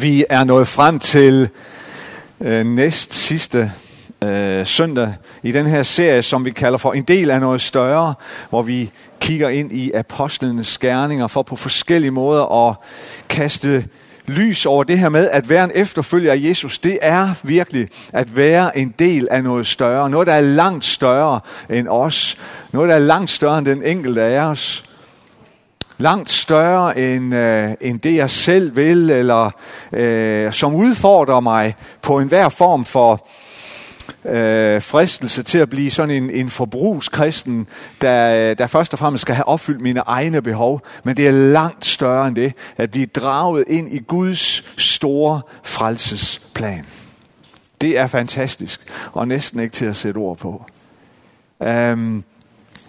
Vi er nået frem til øh, næst sidste øh, søndag i den her serie, som vi kalder for en del af noget større, hvor vi kigger ind i apostlenes gerninger for på forskellige måder at kaste lys over det her med, at være en efterfølger af Jesus, det er virkelig at være en del af noget større. Noget, der er langt større end os. Noget, der er langt større end den enkelte af os langt større end, øh, end det, jeg selv vil, eller øh, som udfordrer mig på enhver form for øh, fristelse til at blive sådan en, en forbrugskristen, der, der først og fremmest skal have opfyldt mine egne behov. Men det er langt større end det, at blive draget ind i Guds store frelsesplan. Det er fantastisk, og næsten ikke til at sætte ord på. Um,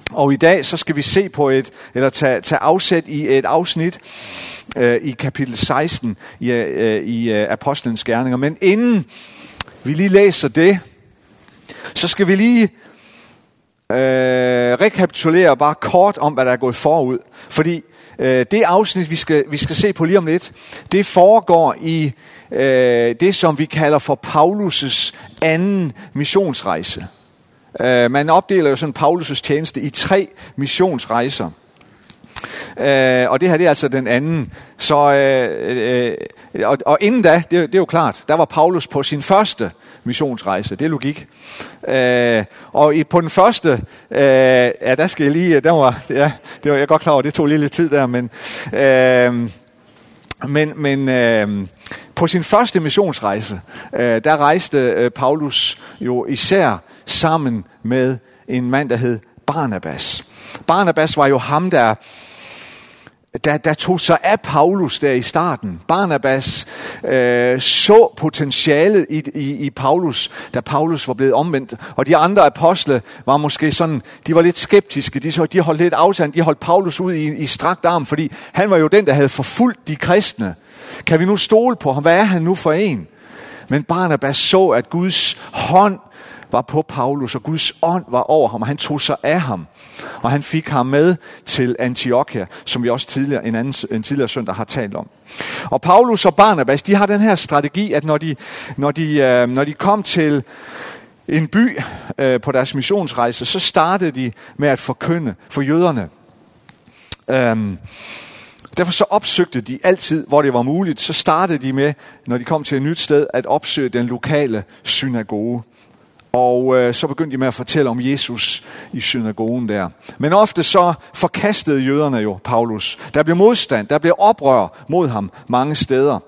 og i dag så skal vi se på et, eller tage, tage afsæt i et afsnit øh, i kapitel 16 i, øh, i øh, Apostlenes Gerninger. Men inden vi lige læser det, så skal vi lige øh, rekapitulere bare kort om, hvad der er gået forud. Fordi øh, det afsnit, vi skal, vi skal se på lige om lidt, det foregår i øh, det, som vi kalder for Paulus' anden missionsrejse. Uh, man opdeler jo sådan Paulus' tjeneste i tre missionsrejser. Uh, og det her det er altså den anden. Så, uh, uh, og, og inden da, det, det er jo klart, der var Paulus på sin første missionsrejse. Det er logik. Uh, og i, på den første, uh, ja, der skal jeg lige, der var, ja, det var jeg godt klar over, det tog lige lidt tid der, men, uh, men, men uh, på sin første missionsrejse, uh, der rejste uh, Paulus jo især sammen med en mand, der hed Barnabas. Barnabas var jo ham, der, der, der tog sig af Paulus der i starten. Barnabas øh, så potentialet i, i, i Paulus, da Paulus var blevet omvendt. Og de andre apostle var måske sådan, de var lidt skeptiske. De, så, de holdt lidt afstand, de holdt Paulus ud i, i strakt arm, fordi han var jo den, der havde forfulgt de kristne. Kan vi nu stole på ham? Hvad er han nu for en? Men Barnabas så, at Guds hånd var på Paulus, og Guds ånd var over ham, og han tog sig af ham. Og han fik ham med til Antiochia, som vi også tidligere, en, anden, en tidligere søndag har talt om. Og Paulus og Barnabas, de har den her strategi, at når de, når de, øh, når de kom til en by øh, på deres missionsrejse, så startede de med at forkynde for jøderne. Øhm, Derfor så opsøgte de altid, hvor det var muligt, så startede de med, når de kom til et nyt sted, at opsøge den lokale synagoge. Og øh, så begyndte de med at fortælle om Jesus i synagogen der. Men ofte så forkastede jøderne jo Paulus. Der blev modstand, der blev oprør mod ham mange steder.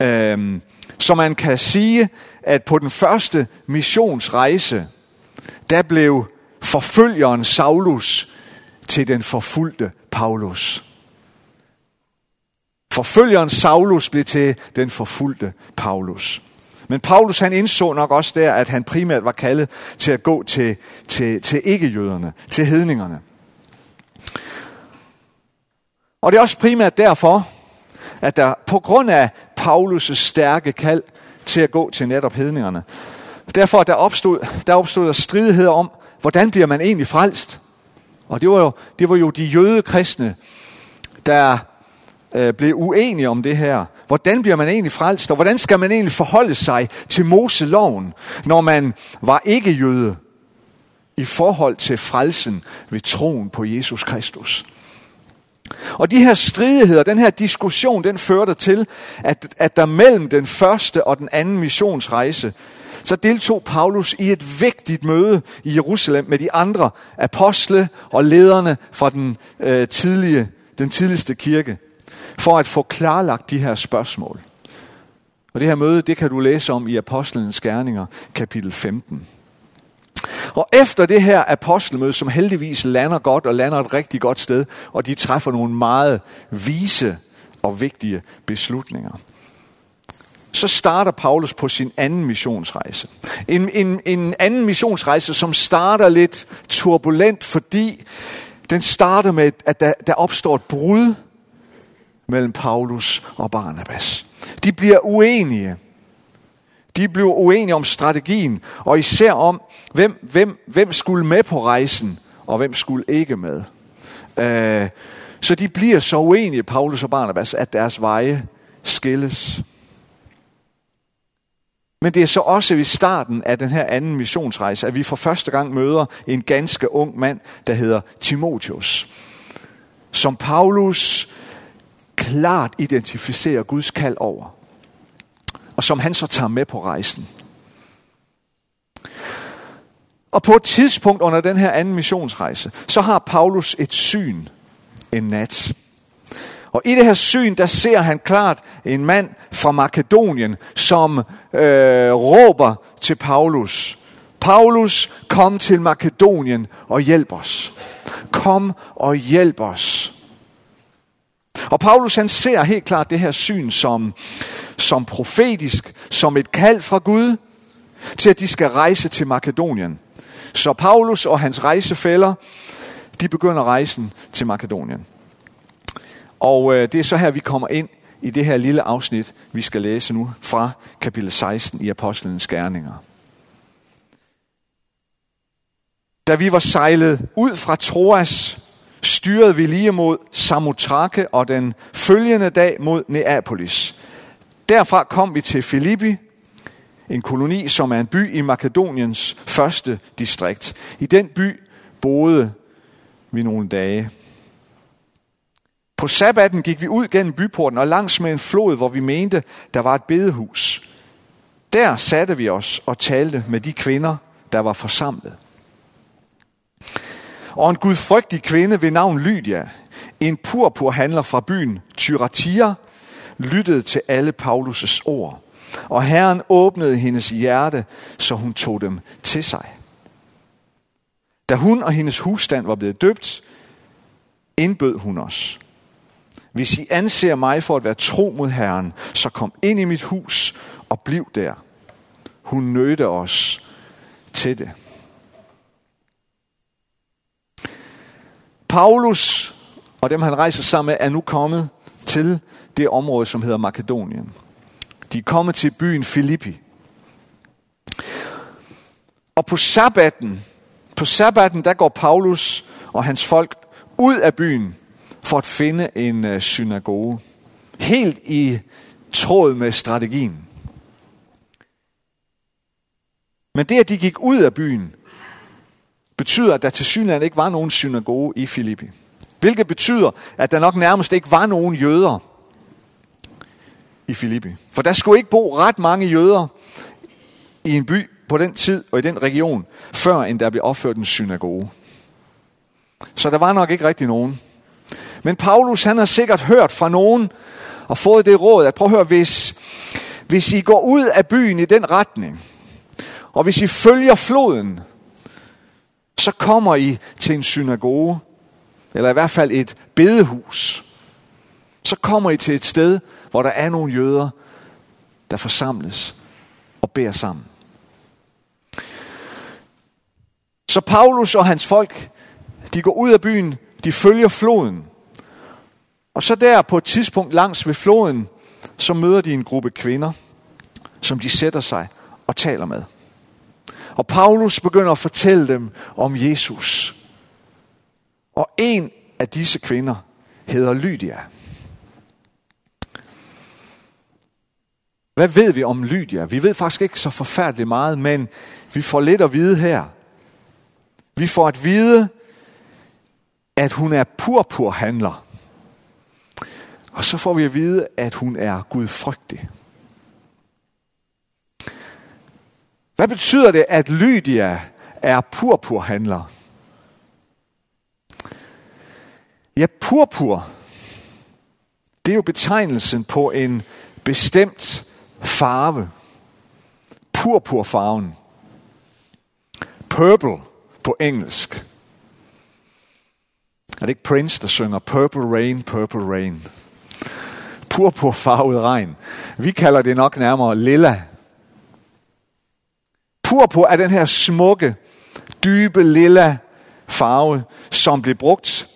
Øhm, så man kan sige, at på den første missionsrejse, der blev forfølgeren Saulus til den forfulgte Paulus. Forfølgeren Saulus blev til den forfulgte Paulus. Men Paulus han indså nok også der, at han primært var kaldet til at gå til, til, til ikke-jøderne, til hedningerne. Og det er også primært derfor, at der på grund af Paulus' stærke kald til at gå til netop hedningerne, derfor der opstod, der opstod der stridigheder om, hvordan bliver man egentlig frelst? Og det var jo, det var jo de jøde kristne, der øh, blev uenige om det her. Hvordan bliver man egentlig frelst, og hvordan skal man egentlig forholde sig til Moseloven, når man var ikke jøde i forhold til frelsen ved troen på Jesus Kristus? Og de her stridigheder, den her diskussion, den førte til, at, at der mellem den første og den anden missionsrejse, så deltog Paulus i et vigtigt møde i Jerusalem med de andre apostle og lederne fra den, øh, tidlige, den tidligste kirke for at få klarlagt de her spørgsmål. Og det her møde, det kan du læse om i Apostlenes Gerninger, kapitel 15. Og efter det her apostelmøde, som heldigvis lander godt og lander et rigtig godt sted, og de træffer nogle meget vise og vigtige beslutninger, så starter Paulus på sin anden missionsrejse. En, en, en anden missionsrejse, som starter lidt turbulent, fordi den starter med, at der, der opstår et brud mellem Paulus og Barnabas. De bliver uenige. De bliver uenige om strategien, og især om, hvem, hvem, hvem skulle med på rejsen, og hvem skulle ikke med. Øh, så de bliver så uenige, Paulus og Barnabas, at deres veje skilles. Men det er så også ved starten af den her anden missionsrejse, at vi for første gang møder en ganske ung mand, der hedder Timotheus. Som Paulus klart identificerer Guds kald over. Og som han så tager med på rejsen. Og på et tidspunkt under den her anden missionsrejse, så har Paulus et syn en nat. Og i det her syn, der ser han klart en mand fra Makedonien, som øh, råber til Paulus. Paulus, kom til Makedonien og hjælp os. Kom og hjælp os. Og Paulus han ser helt klart det her syn som, som profetisk, som et kald fra Gud, til at de skal rejse til Makedonien. Så Paulus og hans rejsefælder, de begynder rejsen til Makedonien. Og øh, det er så her, vi kommer ind i det her lille afsnit, vi skal læse nu fra kapitel 16 i Apostlenes Gerninger. Da vi var sejlet ud fra Troas, styrede vi lige mod Samothrake og den følgende dag mod Neapolis. Derfra kom vi til Filippi, en koloni, som er en by i Makedoniens første distrikt. I den by boede vi nogle dage. På sabbatten gik vi ud gennem byporten og langs med en flod, hvor vi mente, der var et bedehus. Der satte vi os og talte med de kvinder, der var forsamlet. Og en gudfrygtig kvinde ved navn Lydia, en purpurhandler fra byen Tyratia, lyttede til alle Paulus' ord. Og Herren åbnede hendes hjerte, så hun tog dem til sig. Da hun og hendes husstand var blevet døbt, indbød hun os. Hvis I anser mig for at være tro mod Herren, så kom ind i mit hus og bliv der. Hun nødte os til det. Paulus og dem han rejser sammen med er nu kommet til det område, som hedder Makedonien. De er kommet til byen Filippi. Og på sabbaten, på sabbaten, der går Paulus og hans folk ud af byen for at finde en øh, synagoge. Helt i tråd med strategien. Men det, at de gik ud af byen, betyder, at der til synligheden ikke var nogen synagoge i Filippi. Hvilket betyder, at der nok nærmest ikke var nogen jøder i Filippi. For der skulle ikke bo ret mange jøder i en by på den tid og i den region, før end der blev opført en synagoge. Så der var nok ikke rigtig nogen. Men Paulus han har sikkert hørt fra nogen og fået det råd, at prøv at høre, hvis, hvis I går ud af byen i den retning, og hvis I følger floden, så kommer I til en synagoge, eller i hvert fald et bedehus. Så kommer I til et sted, hvor der er nogle jøder, der forsamles og beder sammen. Så Paulus og hans folk, de går ud af byen, de følger floden. Og så der på et tidspunkt langs ved floden, så møder de en gruppe kvinder, som de sætter sig og taler med. Og Paulus begynder at fortælle dem om Jesus. Og en af disse kvinder hedder Lydia. Hvad ved vi om Lydia? Vi ved faktisk ikke så forfærdeligt meget, men vi får lidt at vide her. Vi får at vide, at hun er purpurhandler. Og så får vi at vide, at hun er gudfrygtig. Hvad betyder det, at Lydia er purpurhandler? Ja, purpur, det er jo betegnelsen på en bestemt farve. Purpurfarven. Purple på engelsk. Er det ikke Prince, der synger Purple Rain, Purple Rain? Purpurfarvet regn. Vi kalder det nok nærmere lilla. Purpur er den her smukke, dybe lilla farve, som blev brugt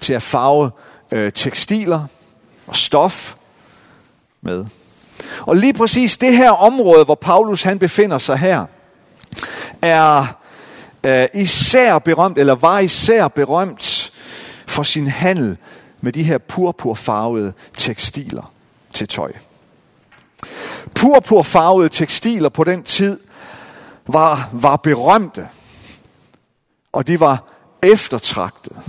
til at farve øh, tekstiler og stof med. Og lige præcis det her område, hvor Paulus han befinder sig her, er øh, især berømt, eller var især berømt for sin handel med de her purpurfarvede tekstiler til tøj. Purpurfarvede tekstiler på den tid var, var berømte, og de var eftertragtede.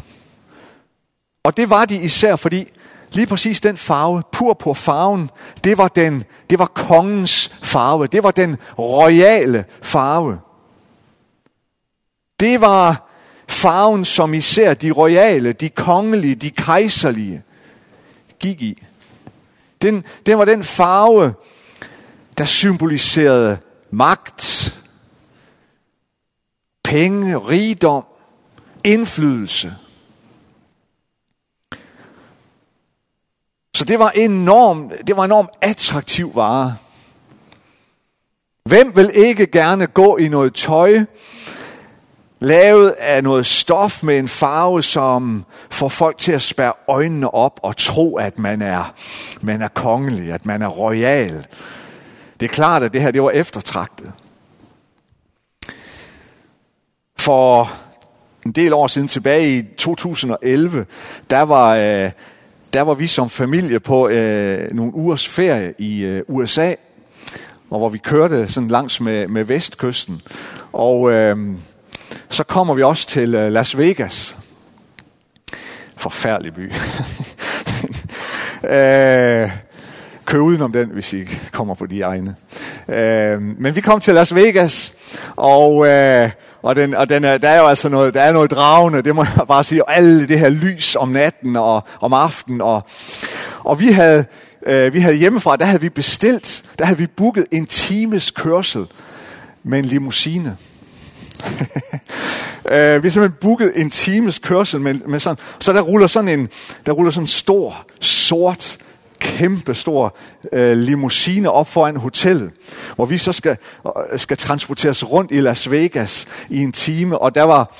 Og det var de især, fordi lige præcis den farve, purpurfarven, det var, den, det var kongens farve. Det var den royale farve. Det var farven, som især de royale, de kongelige, de kejserlige gik i. Den, den var den farve, der symboliserede magt, penge, rigdom, indflydelse. Så det var enormt, det var enormt attraktiv vare. Hvem vil ikke gerne gå i noget tøj, lavet af noget stof med en farve, som får folk til at spærre øjnene op og tro, at man er, man er kongelig, at man er royal. Det er klart, at det her det var eftertragtet. For en del år siden, tilbage i 2011, der var, øh, der var vi som familie på øh, nogle ugers ferie i øh, USA, og hvor vi kørte sådan langs med, med vestkysten. Og øh, så kommer vi også til øh, Las Vegas. Forfærdelig by. øh, kør udenom den, hvis I kommer på de egne. Øh, men vi kom til Las Vegas, og, øh, og, den, og den er, der er jo altså noget, der er noget dragende, det må jeg bare sige, og alle det her lys om natten og om aftenen. Og, og vi havde, øh, vi havde hjemmefra, der havde vi bestilt, der havde vi booket en times kørsel med en limousine. øh, vi har simpelthen booket en times kørsel med, med sådan, så der ruller sådan en, der ruller sådan en stor, sort, kæmpe stor øh, limousine op foran hotellet, hvor vi så skal, øh, skal transporteres rundt i Las Vegas i en time, og der var,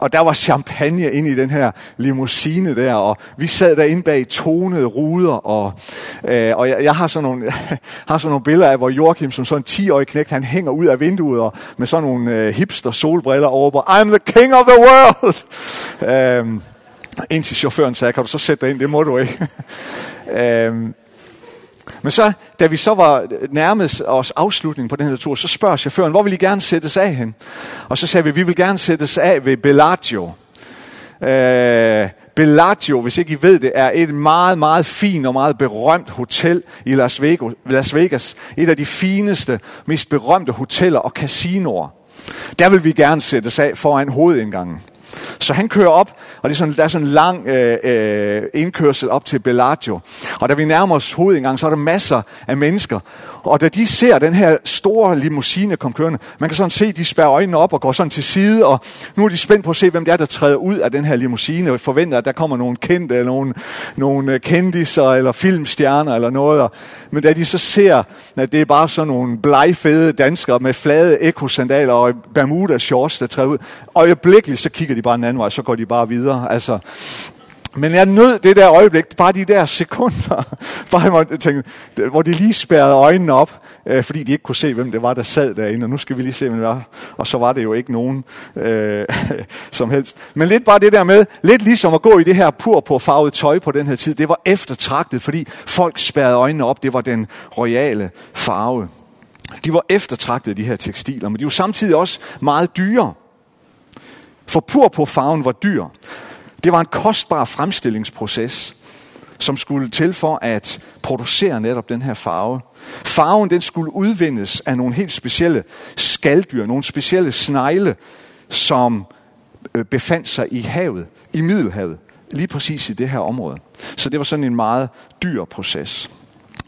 og der var champagne ind i den her limousine der, og vi sad derinde bag tonede ruder, og, øh, og jeg, jeg har, sådan nogle, har sådan nogle billeder af, hvor Joachim som sådan en 10-årig knægt, han hænger ud af vinduet og med sådan nogle øh, hipster solbriller over, på, I'm the king of the world! øh, indtil chaufføren sagde, kan du så sætte dig ind? Det må du ikke. øh, men så, da vi så var nærmest os afslutningen på den her tur, så spørger chaufføren, hvor vil I gerne sættes af hen? Og så sagde vi, vi vil gerne sættes af ved Bellagio. Øh, Bellagio, hvis ikke I ved det, er et meget, meget fint og meget berømt hotel i Las Vegas. Las Vegas. Et af de fineste, mest berømte hoteller og casinoer. Der vil vi gerne sættes af foran hovedindgangen. Så han kører op, og det er sådan, der er sådan en lang øh, øh, indkørsel op til Bellagio. Og da vi nærmer os hovedindgang, så er der masser af mennesker. Og da de ser den her store limousine komme kørende, man kan sådan se, de spærrer øjnene op og går sådan til side, og nu er de spændt på at se, hvem det er, der træder ud af den her limousine, og forventer, at der kommer nogen kendte, eller nogen, nogle øh, kendiser, eller filmstjerner, eller noget. Men da de så ser, at det er bare sådan nogle blegfede danskere med flade ekosandaler og Bermuda shorts, der træder ud, øjeblikkeligt så kigger de bare en anden vej, så går de bare videre. Altså, men jeg nød det der øjeblik, bare de der sekunder, bare jeg tænke, hvor de lige spærrede øjnene op, øh, fordi de ikke kunne se, hvem det var, der sad derinde, og nu skal vi lige se, hvem det var. Og så var det jo ikke nogen øh, som helst. Men lidt bare det der med, lidt ligesom at gå i det her pur på farvet tøj på den her tid, det var eftertragtet, fordi folk spærrede øjnene op, det var den royale farve. De var eftertragtet, de her tekstiler, men de var samtidig også meget dyre. For pur på farven var dyr. Det var en kostbar fremstillingsproces, som skulle til for at producere netop den her farve. Farven den skulle udvindes af nogle helt specielle skalddyr, nogle specielle snegle, som øh, befandt sig i havet, i Middelhavet, lige præcis i det her område. Så det var sådan en meget dyr proces.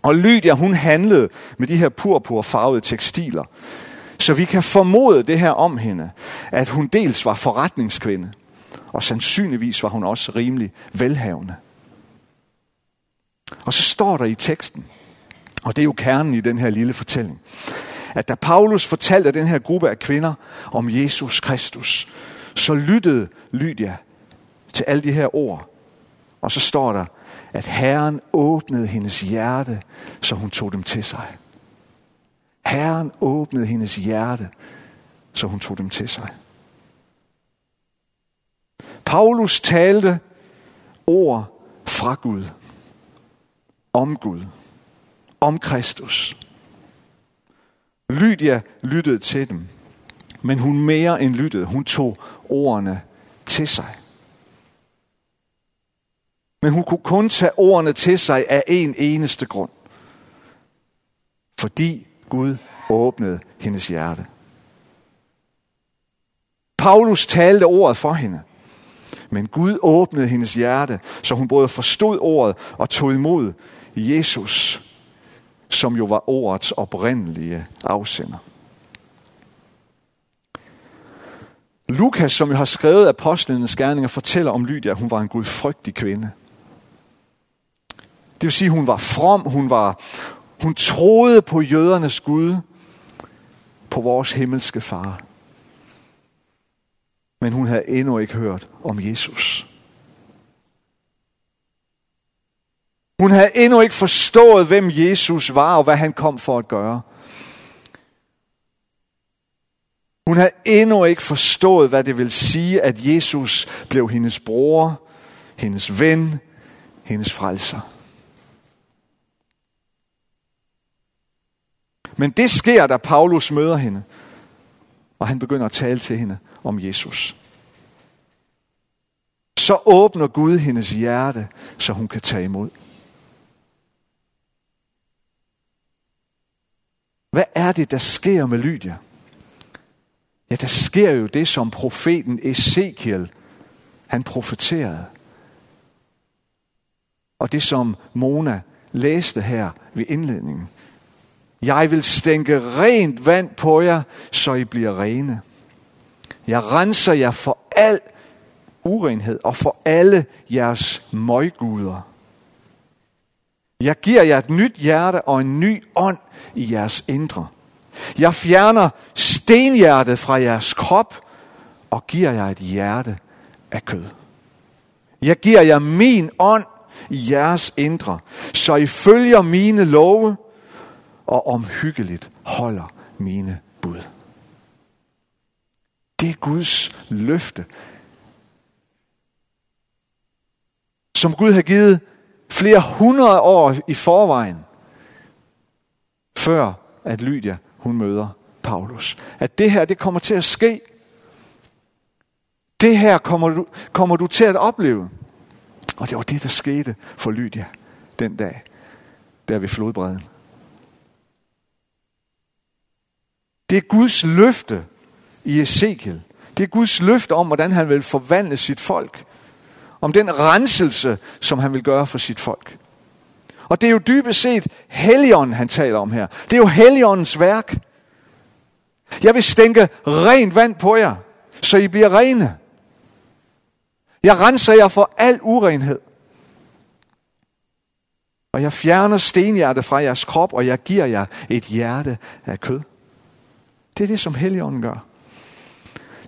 Og Lydia, hun handlede med de her purpurfarvede tekstiler. Så vi kan formode det her om hende, at hun dels var forretningskvinde, og sandsynligvis var hun også rimelig velhavende. Og så står der i teksten, og det er jo kernen i den her lille fortælling, at da Paulus fortalte den her gruppe af kvinder om Jesus Kristus, så lyttede Lydia til alle de her ord. Og så står der, at Herren åbnede hendes hjerte, så hun tog dem til sig. Herren åbnede hendes hjerte, så hun tog dem til sig. Paulus talte ord fra Gud, om Gud, om Kristus. Lydia lyttede til dem, men hun mere end lyttede. Hun tog ordene til sig. Men hun kunne kun tage ordene til sig af en eneste grund. Fordi Gud åbnede hendes hjerte. Paulus talte ordet for hende. Men Gud åbnede hendes hjerte, så hun både forstod ordet og tog imod Jesus, som jo var ordets oprindelige afsender. Lukas, som jo har skrevet apostlenes gerninger, fortæller om Lydia, at hun var en gudfrygtig kvinde. Det vil sige, at hun var from, hun, var, hun troede på jødernes Gud, på vores himmelske far. Men hun havde endnu ikke hørt om Jesus. Hun havde endnu ikke forstået, hvem Jesus var og hvad han kom for at gøre. Hun havde endnu ikke forstået, hvad det vil sige, at Jesus blev hendes bror, hendes ven, hendes frelser. Men det sker, da Paulus møder hende, og han begynder at tale til hende om Jesus. Så åbner Gud hendes hjerte, så hun kan tage imod. Hvad er det, der sker med Lydia? Ja, der sker jo det, som profeten Ezekiel, han profeterede. Og det, som Mona læste her ved indledningen. Jeg vil stænke rent vand på jer, så I bliver rene. Jeg renser jer for al urenhed og for alle jeres møgguder. Jeg giver jer et nyt hjerte og en ny ånd i jeres indre. Jeg fjerner stenhjertet fra jeres krop og giver jer et hjerte af kød. Jeg giver jer min ånd i jeres indre, så I følger mine love og omhyggeligt holder mine bud. Det er Guds løfte, som Gud har givet flere hundrede år i forvejen, før at Lydia hun møder Paulus. At det her, det kommer til at ske. Det her kommer du, kommer du til at opleve. Og det var det, der skete for Lydia den dag, der ved flodbredden. Det er Guds løfte i Ezekiel. Det er Guds løfte om, hvordan han vil forvandle sit folk. Om den renselse, som han vil gøre for sit folk. Og det er jo dybest set Helligånden, han taler om her. Det er jo Helligåndens værk. Jeg vil stænke rent vand på jer, så I bliver rene. Jeg renser jer for al urenhed. Og jeg fjerner stenhjerte fra jeres krop, og jeg giver jer et hjerte af kød. Det er det, som Helligånden gør.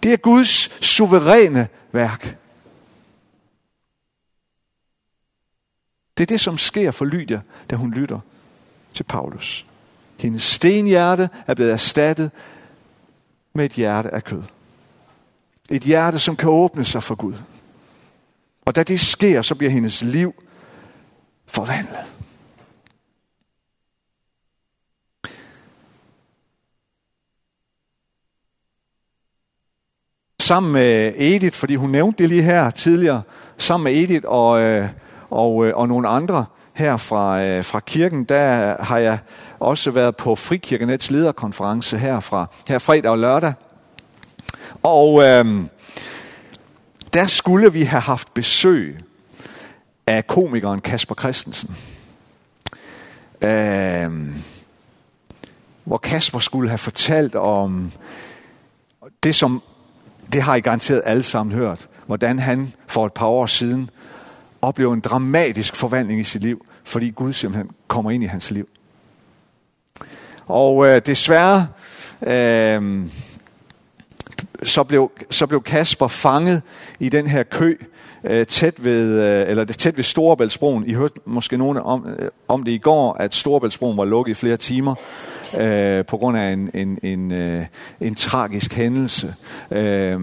Det er Guds suveræne værk. Det er det, som sker for Lydia, da hun lytter til Paulus. Hendes stenhjerte er blevet erstattet med et hjerte af kød. Et hjerte, som kan åbne sig for Gud. Og da det sker, så bliver hendes liv forvandlet. Sammen med Edith, fordi hun nævnte det lige her tidligere, sammen med Edith og, øh, og, øh, og nogle andre her fra, øh, fra kirken, der har jeg også været på Frikirkenets lederkonference her, fra, her fredag og lørdag. Og øh, der skulle vi have haft besøg af komikeren Kasper Christensen. Øh, hvor Kasper skulle have fortalt om det, som det har I garanteret alle sammen hørt, hvordan han for et par år siden oplever en dramatisk forvandling i sit liv, fordi Gud simpelthen kommer ind i hans liv. Og øh, desværre, øh, så, blev, så blev Kasper fanget i den her kø øh, tæt ved, øh, eller tæt ved Storebæltsbroen. I hørte måske nogen om, øh, om det i går, at Storebæltsbroen var lukket i flere timer øh, på grund af en, en, en, øh, en tragisk hændelse. Øh,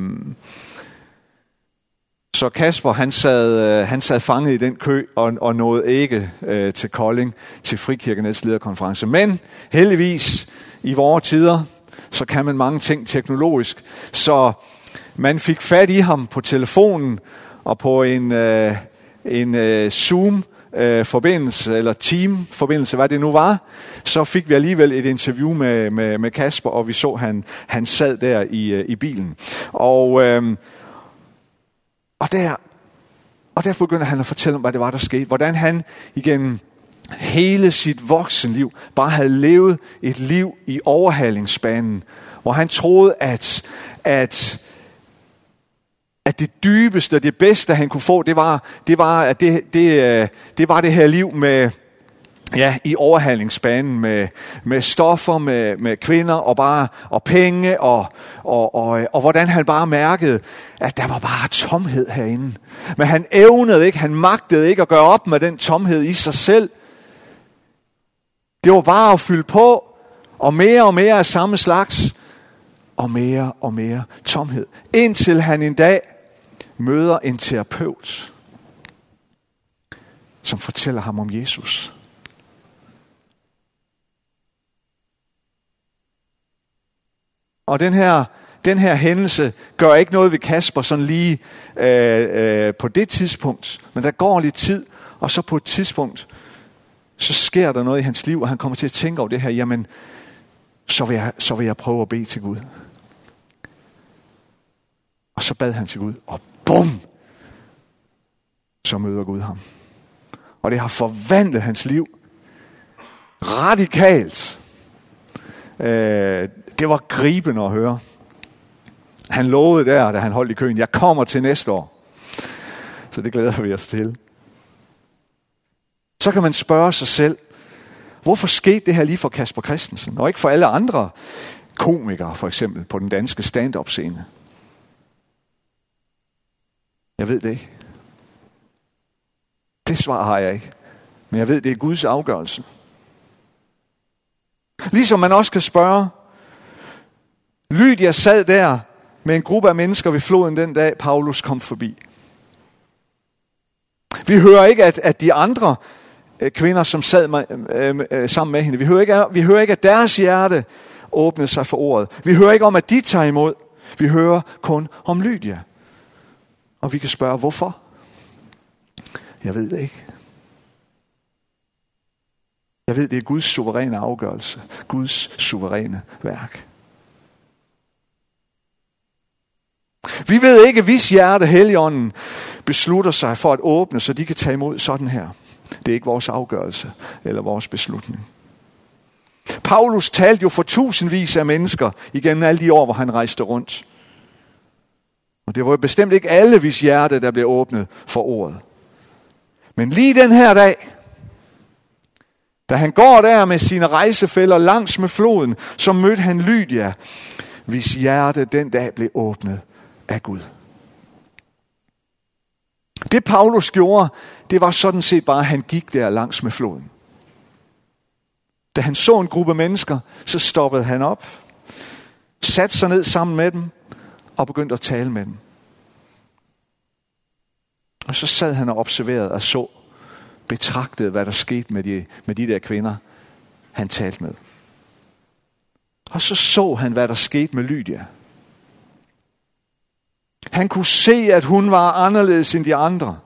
så Kasper, han sad, øh, han sad fanget i den kø og, og nåede ikke øh, til Kolding til Frikirkenes lederkonference. Men heldigvis, i vores tider, så kan man mange ting teknologisk. Så man fik fat i ham på telefonen og på en, øh, en øh, Zoom øh, forbindelse, eller teamforbindelse, hvad det nu var, så fik vi alligevel et interview med, med, med Kasper, og vi så, han, han sad der i, øh, i bilen. Og, øh, og, der, og der begyndte han at fortælle om, hvad det var, der skete. Hvordan han igennem hele sit voksenliv bare havde levet et liv i overhalingsbanen, hvor han troede, at, at at det dybeste og det bedste, han kunne få, det var, det var, at det, det, øh, det var det her liv med, ja, i overhandlingsbanen med, med stoffer, med, med kvinder og bare og penge og, og, og, øh, og hvordan han bare mærkede, at der var bare tomhed herinde. Men han evnede ikke, han magtede ikke at gøre op med den tomhed i sig selv. Det var bare at fylde på, og mere og mere af samme slags, og mere og mere tomhed. Indtil han en dag møder en terapeut, som fortæller ham om Jesus. Og den her, den her hændelse gør ikke noget ved Kasper sådan lige øh, øh, på det tidspunkt, men der går lidt tid, og så på et tidspunkt, så sker der noget i hans liv, og han kommer til at tænke over det her, jamen, så vil jeg, så vil jeg prøve at bede til Gud. Og så bad han til Gud, og bum, så møder Gud ham. Og det har forvandlet hans liv radikalt. Øh, det var gribende at høre. Han lovede der, da han holdt i køen, jeg kommer til næste år. Så det glæder vi os til. Så kan man spørge sig selv, hvorfor skete det her lige for Kasper Christensen, og ikke for alle andre komikere, for eksempel, på den danske stand-up scene? Jeg ved det ikke. Det svar har jeg ikke. Men jeg ved, det er Guds afgørelse. Ligesom man også kan spørge, Lydia sad der med en gruppe af mennesker ved floden den dag, Paulus kom forbi. Vi hører ikke, at, at de andre øh, kvinder, som sad med, øh, øh, sammen med hende, vi hører, ikke, vi hører ikke, at deres hjerte åbnede sig for ordet. Vi hører ikke om, at de tager imod. Vi hører kun om Lydia. Og vi kan spørge, hvorfor? Jeg ved det ikke. Jeg ved, det er Guds suveræne afgørelse. Guds suveræne værk. Vi ved ikke, hvis hjerte Helligånden beslutter sig for at åbne, så de kan tage imod sådan her. Det er ikke vores afgørelse eller vores beslutning. Paulus talte jo for tusindvis af mennesker igennem alle de år, hvor han rejste rundt. Og det var bestemt ikke alle, hvis hjerte, der blev åbnet for ordet. Men lige den her dag, da han går der med sine rejsefælder langs med floden, så mødte han Lydia, hvis hjerte den dag blev åbnet af Gud. Det Paulus gjorde, det var sådan set bare, at han gik der langs med floden. Da han så en gruppe mennesker, så stoppede han op, satte sig ned sammen med dem og begyndte at tale med dem. Og så sad han og observerede og så, betragtede, hvad der skete med de, med de der kvinder, han talte med. Og så så han, hvad der skete med Lydia. Han kunne se, at hun var anderledes end de andre.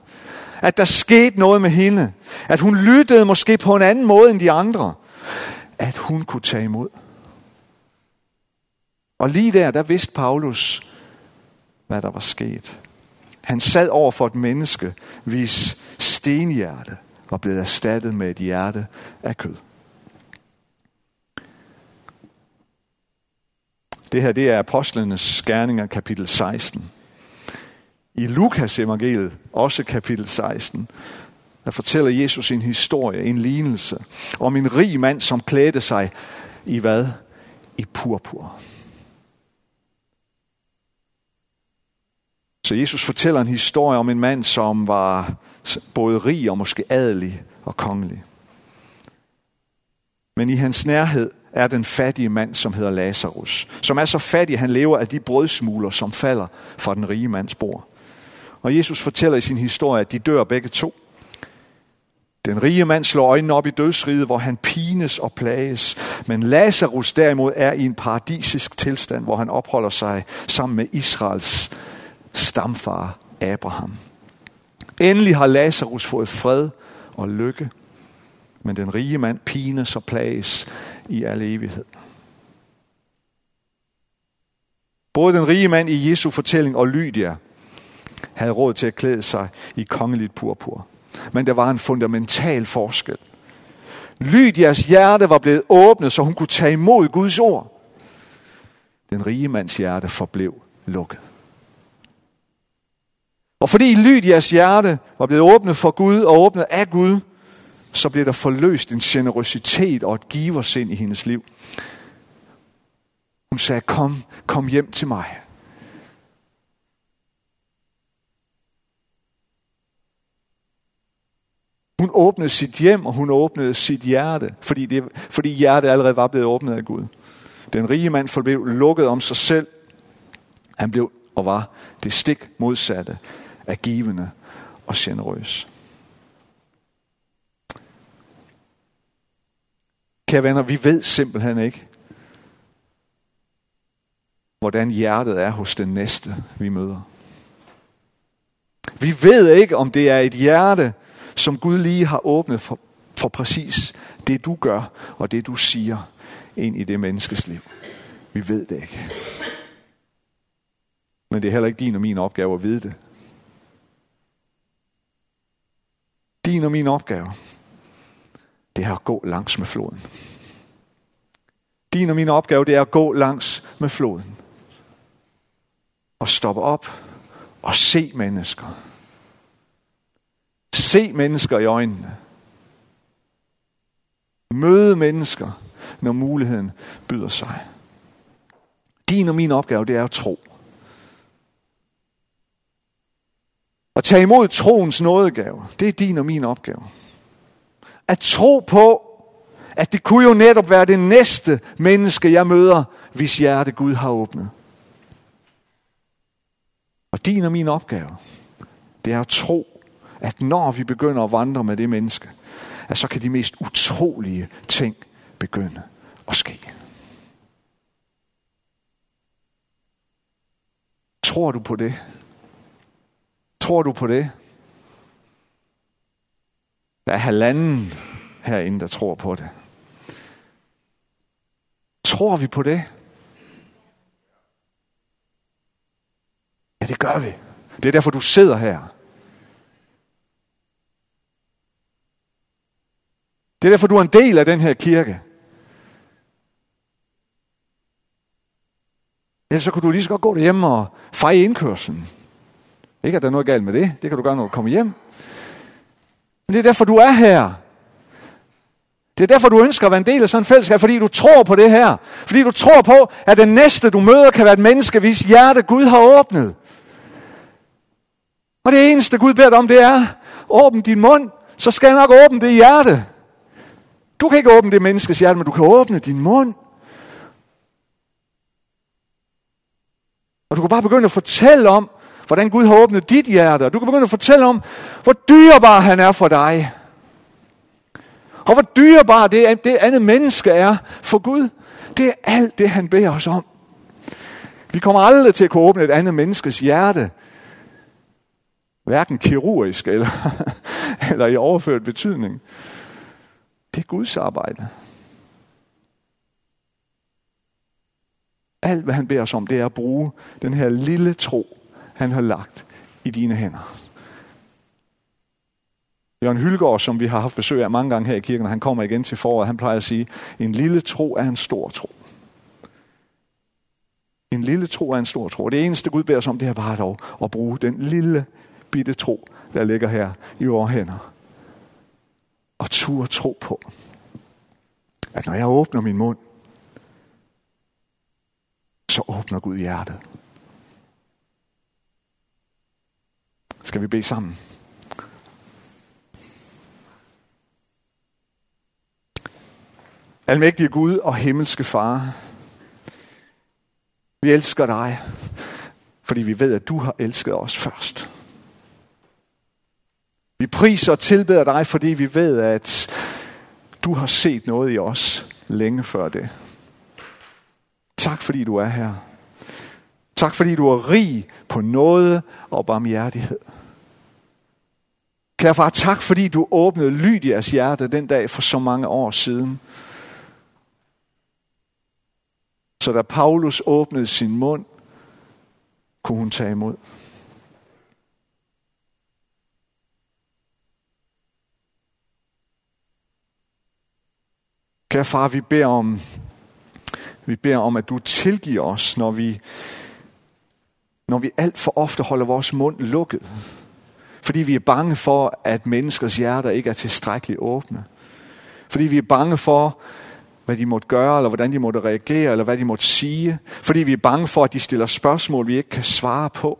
At der skete noget med hende. At hun lyttede måske på en anden måde end de andre. At hun kunne tage imod. Og lige der, der vidste Paulus, hvad der var sket. Han sad over for et menneske, hvis stenhjerte var blevet erstattet med et hjerte af kød. Det her det er Apostlenes Gerninger kapitel 16. I Lukas evangeliet, også kapitel 16, der fortæller Jesus en historie, en lignelse, om en rig mand, som klædte sig i hvad? I purpur. Så Jesus fortæller en historie om en mand, som var både rig og måske adelig og kongelig. Men i hans nærhed er den fattige mand, som hedder Lazarus, som er så fattig, at han lever af de brødsmuler, som falder fra den rige mands bord. Og Jesus fortæller i sin historie, at de dør begge to. Den rige mand slår øjnene op i dødsriget, hvor han pines og plages. Men Lazarus derimod er i en paradisisk tilstand, hvor han opholder sig sammen med Israels stamfar Abraham. Endelig har Lazarus fået fred og lykke, men den rige mand pines og plages i al evighed. Både den rige mand i Jesu fortælling og Lydia havde råd til at klæde sig i kongeligt purpur. Men der var en fundamental forskel. Lydias hjerte var blevet åbnet, så hun kunne tage imod Guds ord. Den rige mands hjerte forblev lukket. Og fordi Lydias hjerte var blevet åbnet for Gud og åbnet af Gud, så blev der forløst en generøsitet og et giversind i hendes liv. Hun sagde, kom, kom hjem til mig. Hun åbnede sit hjem, og hun åbnede sit hjerte, fordi, det, fordi hjertet allerede var blevet åbnet af Gud. Den rige mand forblev lukket om sig selv. Han blev og var det stik modsatte er givende og generøs. Kære venner, vi ved simpelthen ikke, hvordan hjertet er hos den næste, vi møder. Vi ved ikke, om det er et hjerte, som Gud lige har åbnet for, for præcis det, du gør og det, du siger ind i det menneskes liv. Vi ved det ikke. Men det er heller ikke din og min opgave at vide det. Din og min opgave, det er at gå langs med floden. Din og min opgave, det er at gå langs med floden. Og stoppe op og se mennesker. Se mennesker i øjnene. Møde mennesker, når muligheden byder sig. Din og min opgave, det er at tro. At tage imod troens nådegave, det er din og min opgave. At tro på, at det kunne jo netop være det næste menneske, jeg møder, hvis hjerte Gud har åbnet. Og din og min opgave, det er at tro, at når vi begynder at vandre med det menneske, at så kan de mest utrolige ting begynde at ske. Tror du på det? Tror du på det? Der er halvanden herinde, der tror på det. Tror vi på det? Ja, det gør vi. Det er derfor, du sidder her. Det er derfor, du er en del af den her kirke. Ellers så kunne du lige så godt gå derhjemme og feje indkørselen. Ikke at der er noget galt med det. Det kan du gøre, når du kommer hjem. Men det er derfor, du er her. Det er derfor, du ønsker at være en del af sådan en fællesskab, fordi du tror på det her. Fordi du tror på, at den næste, du møder, kan være et menneske, hvis hjerte Gud har åbnet. Og det eneste, Gud beder dig om, det er, åbn din mund, så skal jeg nok åbne det hjerte. Du kan ikke åbne det menneskes hjerte, men du kan åbne din mund. Og du kan bare begynde at fortælle om, hvordan Gud har åbnet dit hjerte. Og du kan begynde at fortælle om, hvor dyrebar han er for dig. Og hvor dyrebar det, det andet menneske er for Gud. Det er alt det, han beder os om. Vi kommer aldrig til at kunne åbne et andet menneskes hjerte. Hverken kirurgisk eller, eller i overført betydning. Det er Guds arbejde. Alt, hvad han beder os om, det er at bruge den her lille tro, han har lagt i dine hænder. Jørgen Hylgaard, som vi har haft besøg af mange gange her i kirken, han kommer igen til foråret, han plejer at sige, en lille tro er en stor tro. En lille tro er en stor tro. Det eneste Gud beder os om, det er bare dog at bruge den lille bitte tro, der ligger her i vores hænder og tur tro på, at når jeg åbner min mund, så åbner Gud hjertet. Skal vi bede sammen? Almægtige Gud og himmelske Far, vi elsker dig, fordi vi ved, at du har elsket os først. Vi priser og tilbeder dig, fordi vi ved, at du har set noget i os længe før det. Tak fordi du er her. Tak fordi du er rig på noget og barmhjertighed. Kære far, tak fordi du åbnede Lydias hjerte den dag for så mange år siden. Så da Paulus åbnede sin mund, kunne hun tage imod. Kære far, vi beder om, vi beder om, at du tilgiver os, når vi, når vi alt for ofte holder vores mund lukket. Fordi vi er bange for, at menneskers hjerter ikke er tilstrækkeligt åbne. Fordi vi er bange for, hvad de måtte gøre, eller hvordan de måtte reagere, eller hvad de måtte sige. Fordi vi er bange for, at de stiller spørgsmål, vi ikke kan svare på.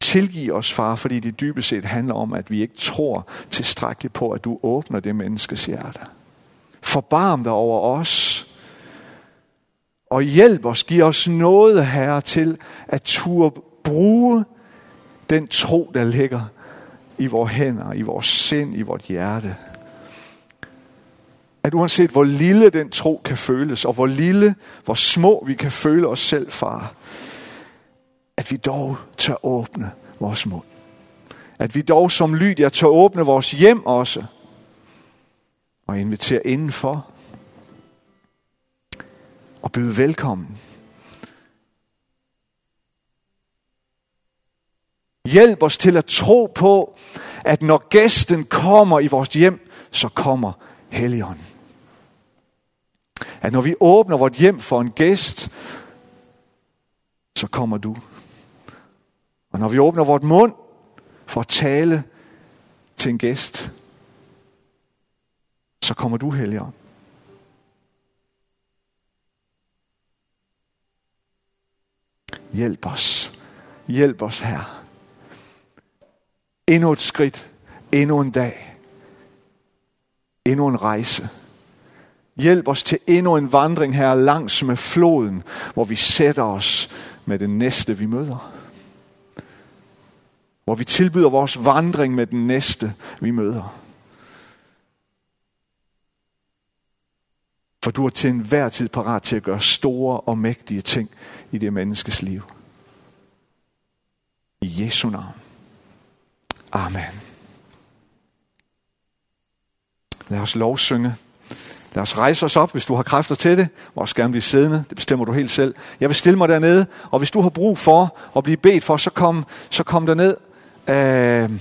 Tilgiv os, far, fordi det dybest set handler om, at vi ikke tror tilstrækkeligt på, at du åbner det menneskes hjerte. Forbarm dig over os, og hjælp os, giv os noget, Herre, til at turde bruge den tro, der ligger i vores hænder, i vores sind, i vores hjerte. At uanset hvor lille den tro kan føles, og hvor lille, hvor små vi kan føle os selv, far, at vi dog tør åbne vores mund. At vi dog som Lydia tør åbne vores hjem også, og invitere indenfor, og byde velkommen. Hjælp os til at tro på, at når gæsten kommer i vores hjem, så kommer Helligånden. At når vi åbner vort hjem for en gæst, så kommer du. Og når vi åbner vort mund for at tale til en gæst, så kommer du, Helligånd. Hjælp os. Hjælp os her. Endnu et skridt. Endnu en dag. Endnu en rejse. Hjælp os til endnu en vandring her langs med floden, hvor vi sætter os med den næste, vi møder. Hvor vi tilbyder vores vandring med den næste, vi møder. For du er til enhver tid parat til at gøre store og mægtige ting i det menneskes liv. I Jesu navn. Amen. Lad os lovsynge. Lad os rejse os op, hvis du har kræfter til det, og også gerne blive siddende. Det bestemmer du helt selv. Jeg vil stille mig dernede, og hvis du har brug for at blive bedt for, så kom, så kom derned. Øh,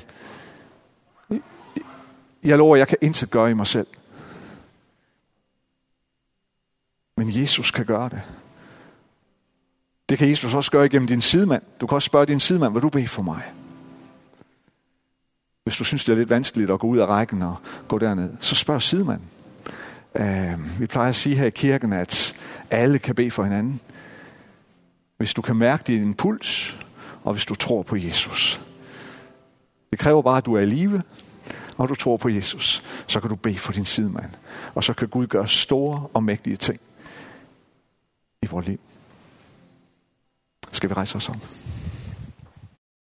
jeg lover, jeg kan intet gøre i mig selv. Men Jesus kan gøre det. Det kan Jesus også gøre igennem din sidemand. Du kan også spørge din sidemand, hvad du beder for mig. Hvis du synes, det er lidt vanskeligt at gå ud af rækken og gå derned, så spørg sidemanden. Uh, vi plejer at sige her i kirken, at alle kan bede for hinanden. Hvis du kan mærke din puls, og hvis du tror på Jesus. Det kræver bare, at du er i live, og du tror på Jesus. Så kan du bede for din sidemand. Og så kan Gud gøre store og mægtige ting i vores liv. Skal vi rejse os om?